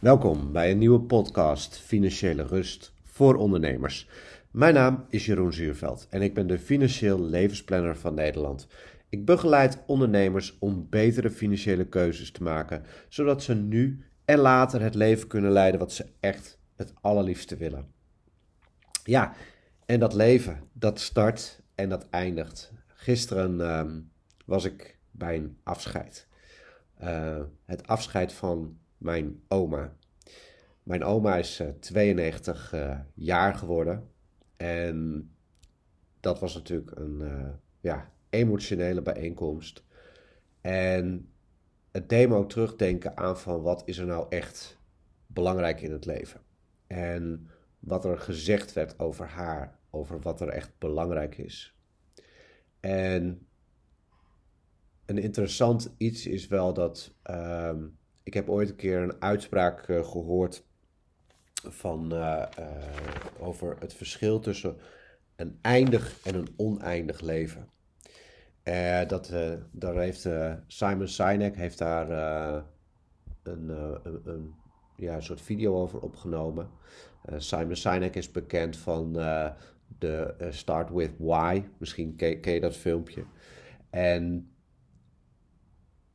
Welkom bij een nieuwe podcast Financiële Rust voor ondernemers. Mijn naam is Jeroen Zuurveld en ik ben de financieel levensplanner van Nederland. Ik begeleid ondernemers om betere financiële keuzes te maken, zodat ze nu en later het leven kunnen leiden wat ze echt het allerliefste willen. Ja, en dat leven, dat start en dat eindigt. Gisteren ehm, was ik bij een afscheid. Uh, het afscheid van mijn oma. Mijn oma is 92 uh, eh, jaar geworden. En dat was natuurlijk een uh, ja, emotionele bijeenkomst. En het ook terugdenken aan van wat is er nou echt belangrijk in het leven. En wat er gezegd werd over haar, over wat er echt belangrijk is. En een interessant iets is wel dat uh, ik heb ooit een keer een uitspraak uh, gehoord van, uh, over het verschil tussen een eindig en een oneindig leven. dat, daar heeft Simon Sinek heeft daar een, een, een, ja, een soort video over opgenomen. Simon Sinek is bekend van de Start With Why. Misschien ken, ken je dat filmpje. En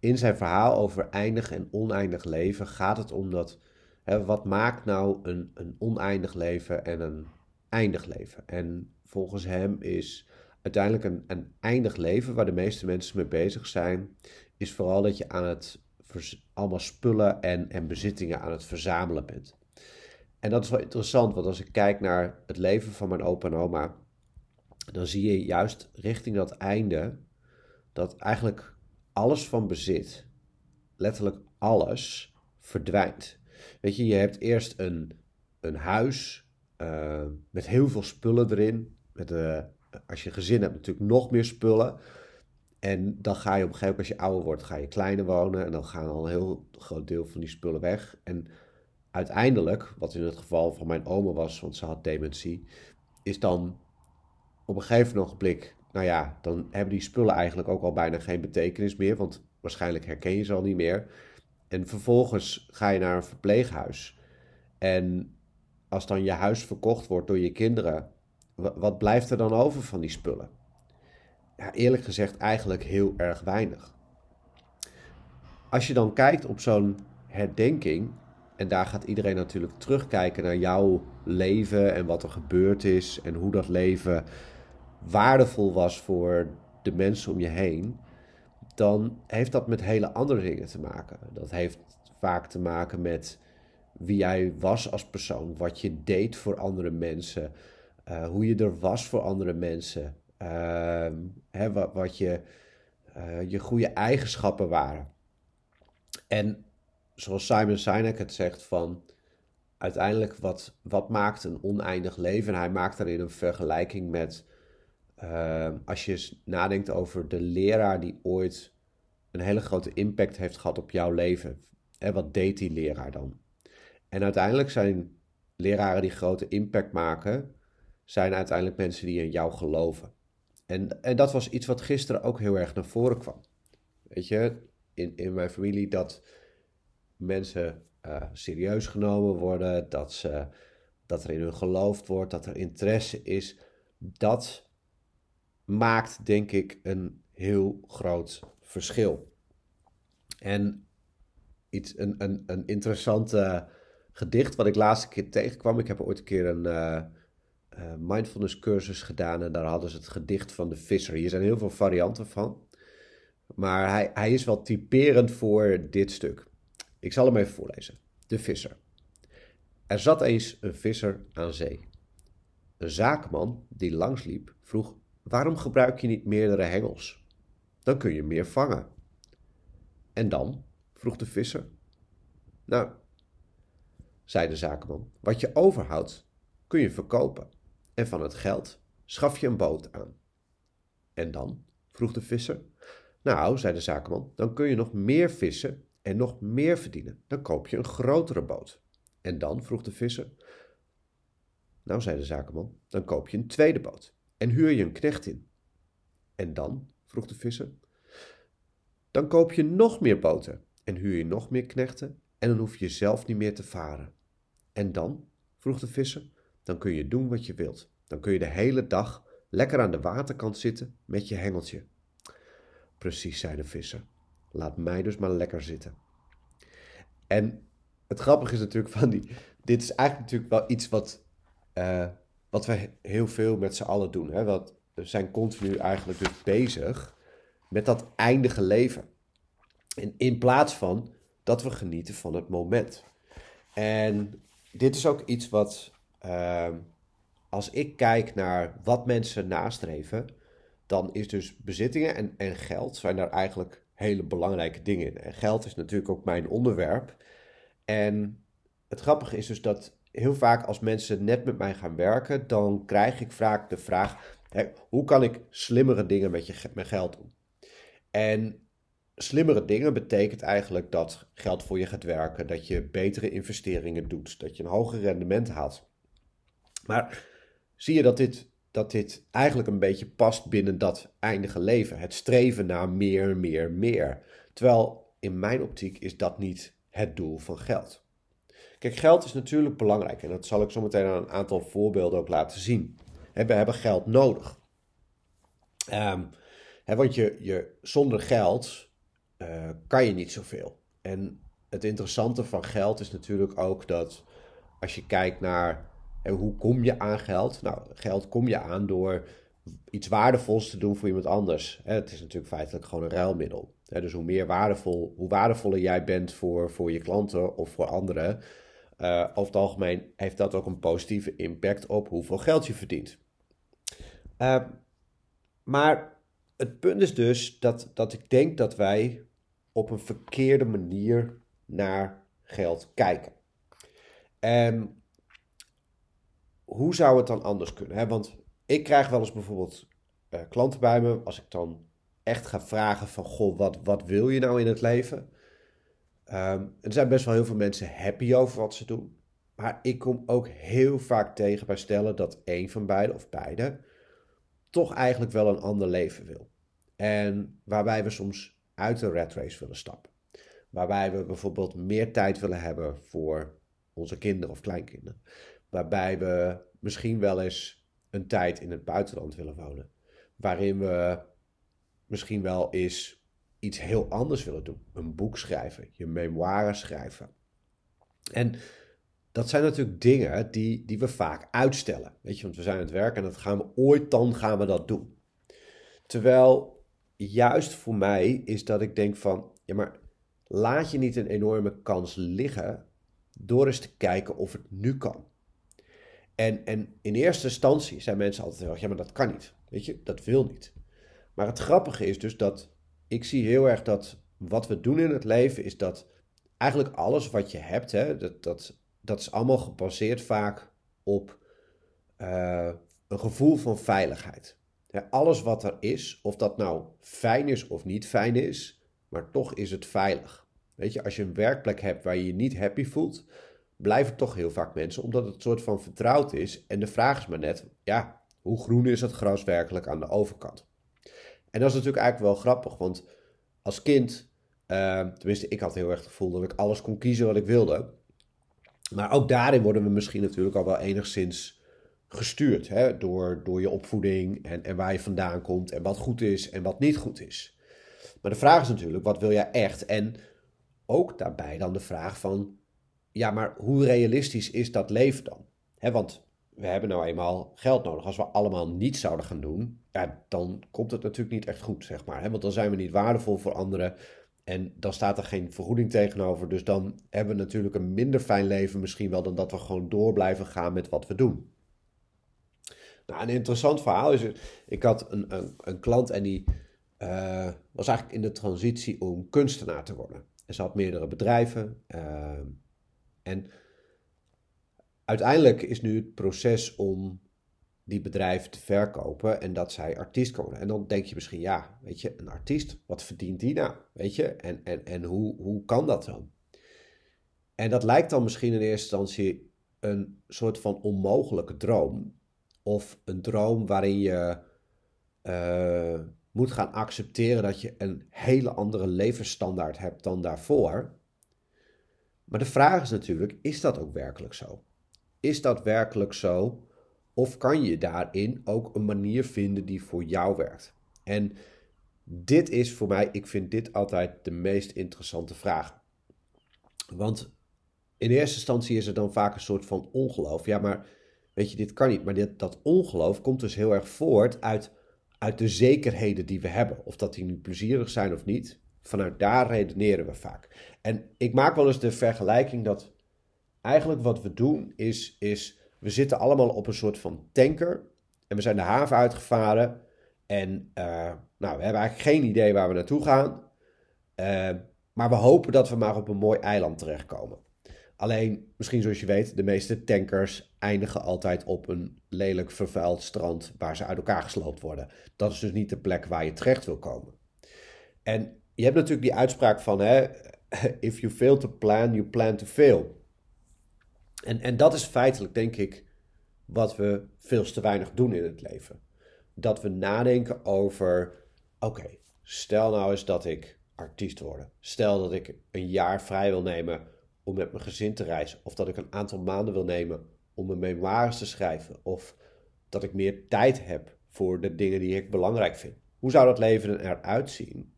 in zijn verhaal over eindig en oneindig leven gaat het om dat. Hè, wat maakt nou een, een oneindig leven en een eindig leven? En volgens hem is uiteindelijk een, een eindig leven, waar de meeste mensen mee bezig zijn, is vooral dat je aan het allemaal spullen en, en bezittingen aan het verzamelen bent. En dat is wel interessant, want als ik kijk naar het leven van mijn opa en oma, dan zie je juist richting dat einde dat eigenlijk alles van bezit, letterlijk alles, verdwijnt. Weet je, je hebt eerst een, een huis uh, met heel veel spullen erin. Met, uh, als je gezin hebt, natuurlijk nog meer spullen. En dan ga je op een gegeven moment, als je ouder wordt, ga je kleiner wonen. En dan gaan al een heel groot deel van die spullen weg. En uiteindelijk, wat in het geval van mijn oma was, want ze had dementie, is dan op een gegeven blik nou ja, dan hebben die spullen eigenlijk ook al bijna geen betekenis meer, want waarschijnlijk herken je ze al niet meer. En vervolgens ga je naar een verpleeghuis. En als dan je huis verkocht wordt door je kinderen, wat blijft er dan over van die spullen? Ja, eerlijk gezegd, eigenlijk heel erg weinig. Als je dan kijkt op zo'n herdenking, en daar gaat iedereen natuurlijk terugkijken naar jouw leven en wat er gebeurd is en hoe dat leven waardevol was voor de mensen om je heen, dan heeft dat met hele andere dingen te maken. Dat heeft vaak te maken met wie jij was als persoon, wat je deed voor andere mensen, uh, hoe je er was voor andere mensen, uh, hè, wat, wat, je, uh, je goede eigenschappen waren. En zoals Simon Sinek het zegt van uiteindelijk wat, wat maakt een oneindig leven? En hij maakt daarin een vergelijking met Ehm, als je nadenkt over de leraar die ooit een hele grote impact heeft gehad op jouw leven. Hè, wat deed die leraar dan? En uiteindelijk zijn leraren die grote impact maken, zijn uiteindelijk mensen die in jou geloven. En, en dat was iets wat gisteren ook heel erg naar voren kwam. Weet je, in, in mijn familie dat mensen uh, serieus genomen worden, dat, ze, dat er in hun geloofd wordt, dat er interesse is. Dat maakt denk ik een heel groot verschil. En iets, een, een, een interessant gedicht wat ik laatste keer tegenkwam. Ik heb ooit een keer een uh, mindfulness cursus gedaan en daar hadden ze het gedicht van de visser. Hier zijn heel veel varianten van. Maar hij, hij is wel typerend voor dit stuk. Ik zal hem even voorlezen. De visser. Er zat eens een visser aan zee. Een zaakman die langsliep vroeg Waarom gebruik je niet meerdere hengels? Dan kun je meer vangen. En dan? vroeg de visser. Nou, zei de zakenman, wat je overhoudt kun je verkopen. En van het geld schaf je een boot aan. En dan? vroeg de visser. Nou, zei de zakenman, dan kun je nog meer vissen en nog meer verdienen. Dan koop je een grotere boot. En dan? vroeg de visser. Nou, zei de zakenman, dan koop je een tweede boot en huur je een knecht in. En dan? vroeg de visser. Dan koop je nog meer boten en huur je nog meer knechten en dan hoef je zelf niet meer te varen. En dan? vroeg de visser. Dan kun je doen wat je wilt. Dan kun je de hele dag lekker aan de waterkant zitten met je hengeltje. Precies, zei de visser. Laat mij dus maar lekker zitten. En het grappige is natuurlijk van die. Dit is eigenlijk natuurlijk wel iets wat, uh, wat we heel veel met z'n allen doen. Hè? Want we zijn continu eigenlijk dus bezig met dat eindige leven. En in plaats van dat we genieten van het moment. En dit is ook iets wat, uh, als ik kijk naar wat mensen nastreven, dan is dus bezittingen en, en geld zijn daar eigenlijk hele belangrijke dingen in. En geld is natuurlijk ook mijn onderwerp. En het grappige is dus dat heel vaak als mensen net met mij gaan werken, dan krijg ik vaak de vraag: hè, hoe kan ik slimmere dingen met je met geld doen? En slimmere dingen betekent eigenlijk dat geld voor je gaat werken, dat je betere investeringen doet, dat je een hoger rendement haalt. Maar zie je dat dit, dat dit eigenlijk een beetje past binnen dat eindige leven, het streven naar meer, meer, meer. Terwijl in mijn optiek is dat niet het doel van geld. Kijk, geld is natuurlijk belangrijk en dat zal ik zo meteen aan een aantal voorbeelden ook laten zien. We hebben geld nodig. Um, want je, je, zonder geld uh, kan je niet zoveel. En het interessante van geld is natuurlijk ook dat als je kijkt naar hoe kom je aan geld? Nou, geld kom je aan door iets waardevols te doen voor iemand anders. Het is natuurlijk feitelijk gewoon een ruilmiddel. Dus hoe meer waardevol, hoe waardevoller jij bent voor, voor je klanten of voor anderen, uh, over het algemeen heeft dat ook een positieve impact op hoeveel geld je verdient. Uh, maar het punt is dus dat, dat ik denk dat wij op een verkeerde manier naar geld kijken. En hoe zou het dan anders kunnen? Hè? Want ik krijg wel eens bijvoorbeeld uh, klanten bij me, als ik dan echt ga vragen van, goh, wat, wat wil je nou in het leven? Um, er zijn best wel heel veel mensen happy over wat ze doen. Maar ik kom ook heel vaak tegen bij stellen dat een van beide of beide toch eigenlijk wel een ander leven wil. En waarbij we soms uit de rat race willen stappen. Waarbij we bijvoorbeeld meer tijd willen hebben voor onze kinderen of kleinkinderen. Waarbij we misschien wel eens een tijd in het buitenland willen wonen. Waarin we misschien wel eens iets heel anders willen doen. Een boek schrijven, je memoires schrijven. En dat zijn natuurlijk dingen die, die we vaak uitstellen. Weet je, want we zijn aan het werk en dat gaan we ooit dan gaan we dat doen. Terwijl juist voor mij is dat ik denk van, ja maar laat je niet een enorme kans liggen door eens te kijken of het nu kan. En, en in eerste instantie zijn mensen altijd erg, ja maar dat kan niet. Weet je, dat wil niet. Maar het grappige is dus dat ik zie heel erg dat wat we doen in het leven is dat eigenlijk alles wat je hebt, hè, dat, dat, dat is allemaal gebaseerd vaak op uh, een gevoel van veiligheid. alles wat er is, of dat nou fijn is of niet fijn is, maar toch is het veilig. Weet je, als je een werkplek hebt waar je je niet happy voelt, blijven toch heel vaak mensen, omdat het een soort van vertrouwd is. En de vraag is maar net, ja, hoe groen is het gras werkelijk aan de overkant? En dat is natuurlijk eigenlijk wel grappig, want als kind, uh, tenminste, ik had heel erg het gevoel dat ik alles kon kiezen wat ik wilde. Maar ook daarin worden we misschien natuurlijk al wel enigszins gestuurd hè? Door, door je opvoeding en, en waar je vandaan komt en wat goed is en wat niet goed is. Maar de vraag is natuurlijk, wat wil jij echt? En ook daarbij dan de vraag van, ja, maar hoe realistisch is dat leven dan? Hè, want we hebben nou eenmaal geld nodig. Als we allemaal niets zouden gaan doen, ja, dan komt het natuurlijk niet echt goed, zeg maar. Hè? Want dan zijn we niet waardevol voor anderen. En dan staat er geen vergoeding tegenover. Dus dan hebben we natuurlijk een minder fijn leven misschien wel dan dat we gewoon door blijven gaan met wat we doen. Nou, een interessant verhaal is, ik had een, een, een klant en die uh, was eigenlijk in de transitie om kunstenaar te worden. En ze had meerdere bedrijven. Uh, en uiteindelijk is nu het proces om die bedrijven te verkopen en dat zij artiest worden. En dan denk je misschien, ja, weet je, een artiest, wat verdient die nou? Weet je, en, en, en hoe, hoe kan dat dan? En dat lijkt dan misschien in eerste instantie een soort van onmogelijke droom. Of een droom waarin je uh, moet gaan accepteren dat je een hele andere levensstandaard hebt dan daarvoor. Maar de vraag is natuurlijk, is dat ook werkelijk zo? Is dat werkelijk zo? Of kan je daarin ook een manier vinden die voor jou werkt? En dit is voor mij, ik vind dit altijd de meest interessante vraag. Want in eerste instantie is er dan vaak een soort van ongeloof. Ja, maar weet je, dit kan niet. Maar dit, dat ongeloof komt dus heel erg voort uit, uit de zekerheden die we hebben. Of dat die nu plezierig zijn of niet. Vanuit daar redeneren we vaak. En ik maak wel eens de vergelijking dat eigenlijk wat we doen is, is we zitten allemaal op een soort van tanker. En we zijn de haven uitgevaren. En uh, nou, we hebben eigenlijk geen idee waar we naartoe gaan. Uh, maar we hopen dat we maar op een mooi eiland terechtkomen. Alleen, misschien zoals je weet, de meeste tankers eindigen altijd op een lelijk vervuild strand waar ze uit elkaar gesloopt worden. Dat is dus niet de plek waar je terecht wil komen. En je hebt natuurlijk die uitspraak van, hè, if you fail to plan, you plan to fail. En, en dat is feitelijk, denk ik, wat we veel te weinig doen in het leven. Dat we nadenken over, oké, stel nou eens dat ik artiest word. Stel dat ik een jaar vrij wil nemen om met mijn gezin te reizen. Of dat ik een aantal maanden wil nemen om mijn memoires te schrijven. Of dat ik meer tijd heb voor de dingen die ik belangrijk vind. Hoe zou dat leven eruit zien?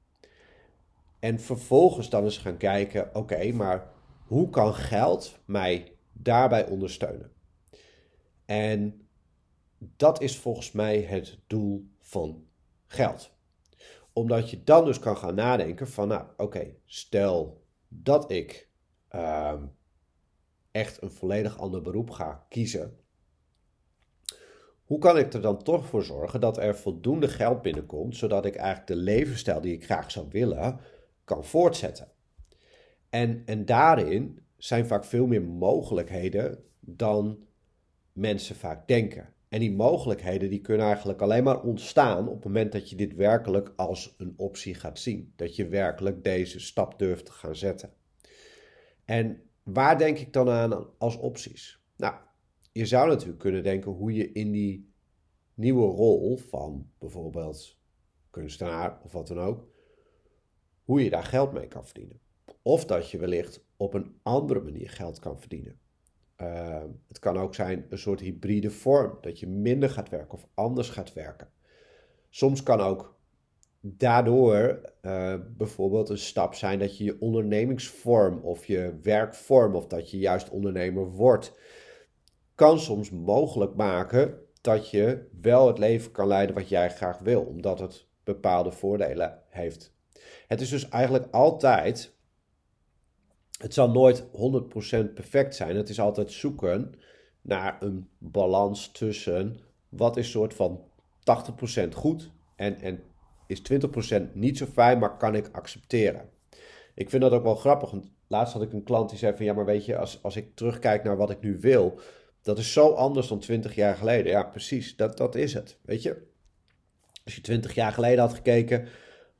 En vervolgens dan eens gaan kijken: oké, maar hoe kan geld mij daarbij ondersteunen? En dat is volgens mij het doel van geld. Omdat je dan dus kan gaan nadenken van, nou oké, stel dat ik uh, echt een volledig ander beroep ga kiezen. Hoe kan ik er dan toch voor zorgen dat er voldoende geld binnenkomt, zodat ik eigenlijk de levensstijl die ik graag zou willen, kan voortzetten? En, en daarin zijn vaak veel meer mogelijkheden dan mensen vaak denken. En die mogelijkheden die kunnen eigenlijk alleen maar ontstaan op het moment dat je dit werkelijk als een optie gaat zien. Dat je werkelijk deze stap durft te gaan zetten. En waar denk ik dan aan als opties? Nou, je zou natuurlijk kunnen denken hoe je in die nieuwe rol van bijvoorbeeld kunstenaar of wat dan ook, hoe je daar geld mee kan verdienen. Of dat je wellicht op een andere manier geld kan verdienen. Uh, het kan ook zijn een soort hybride vorm, dat je minder gaat werken of anders gaat werken. Soms kan ook daardoor uh, bijvoorbeeld een stap zijn dat je je ondernemingsvorm of je werkvorm of dat je juist ondernemer wordt, kan soms mogelijk maken dat je wel het leven kan leiden wat jij graag wil, omdat het bepaalde voordelen heeft. Het is dus eigenlijk altijd het zal nooit 100% perfect zijn. Het is altijd zoeken naar een balans tussen wat is soort van 80% goed en, en is 20% niet zo fijn, maar kan ik accepteren. Ik vind dat ook wel grappig. Want laatst had ik een klant die zei van ja, maar weet je, als, als ik terugkijk naar wat ik nu wil, dat is zo anders dan 20 jaar geleden. Ja, precies, dat, dat is het. Weet je, als je 20 jaar geleden had gekeken,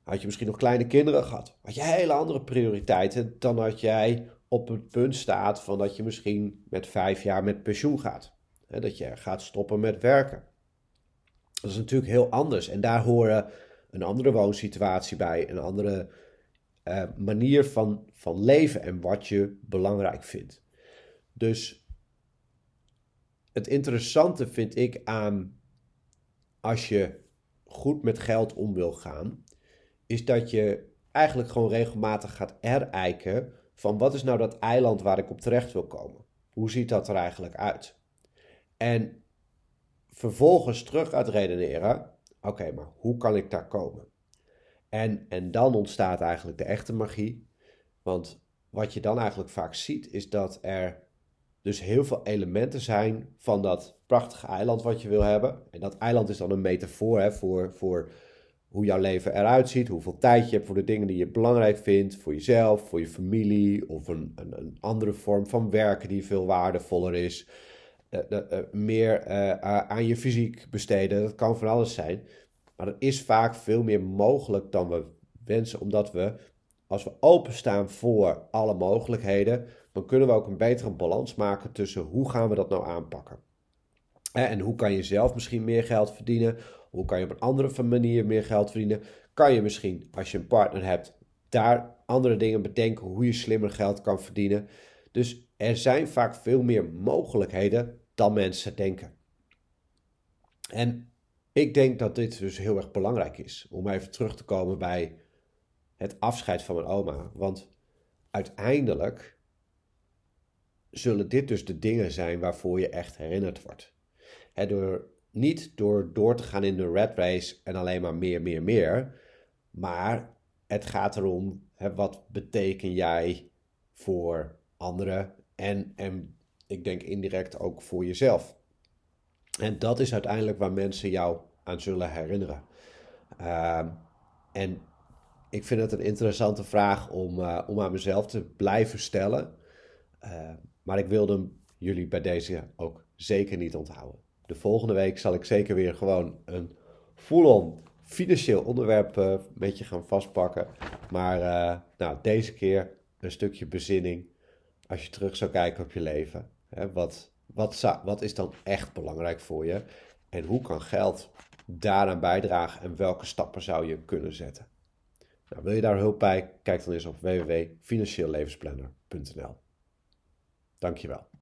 had je misschien nog kleine kinderen gehad. Had je hele andere prioriteiten dan dat jij op het punt staat van dat je misschien met vijf jaar met pensioen gaat. dat je gaat stoppen met werken. Dat is natuurlijk heel anders. En daar horen een andere woonsituatie bij, een andere uh, manier van, van leven en wat je belangrijk vindt. Dus het interessante vind ik aan als je goed met geld om wil gaan, is dat je eigenlijk gewoon regelmatig gaat erijken van wat is nou dat eiland waar ik op terecht wil komen? Hoe ziet dat er eigenlijk uit? En vervolgens terug gaat redeneren, oké, maar hoe kan ik daar komen? En, en dan ontstaat eigenlijk de echte magie. Want wat je dan eigenlijk vaak ziet, is dat er dus heel veel elementen zijn van dat prachtige eiland wat je wil hebben. En dat eiland is dan een metafoor hè, voor, voor hoe jouw leven eruit ziet, hoeveel tijd je hebt voor de dingen die je belangrijk vindt, voor jezelf, voor je familie of een, een, een andere vorm van werken die veel waardevoller is. Uh, uh, meer aan je fysiek besteden, dat kan van alles zijn. Maar er is vaak veel meer mogelijk dan we wensen, omdat we, als we openstaan voor alle mogelijkheden, dan kunnen we ook een betere balans maken tussen hoe gaan we dat nou aanpakken. En hoe kan je zelf misschien meer geld verdienen? Hoe kan je op een andere manier meer geld verdienen? Kan je misschien, als je een partner hebt, daar andere dingen bedenken hoe je slimmer geld kan verdienen? Dus er zijn vaak veel meer mogelijkheden dan mensen denken. En ik denk dat dit dus heel erg belangrijk is. Om even terug te komen bij het afscheid van mijn oma. Want uiteindelijk zullen dit dus de dingen zijn waarvoor je echt herinnerd wordt. door, niet door door te gaan in de red race en alleen maar meer, meer, meer. Maar het gaat erom, wat beteken jij voor anderen en, en ik denk indirect ook voor jezelf. En dat is uiteindelijk waar mensen jou aan zullen herinneren. Ehm, en ik vind het een interessante vraag om, uh, om aan mezelf te blijven stellen. Uh, maar ik wilde jullie bij deze ook zeker niet onthouden. De volgende week zal ik zeker weer gewoon een full-on financieel onderwerp uh, met je gaan vastpakken. Maar uh, nou, deze keer een stukje bezinning. Als je terug zou kijken op je leven. Hè, wat, wat, wat is dan echt belangrijk voor je? En hoe kan geld daaraan bijdragen en welke stappen zou je kunnen zetten? Nou, wil je daar hulp bij? Kijk dan eens op www.financieellevensplanner.nl. Dankjewel.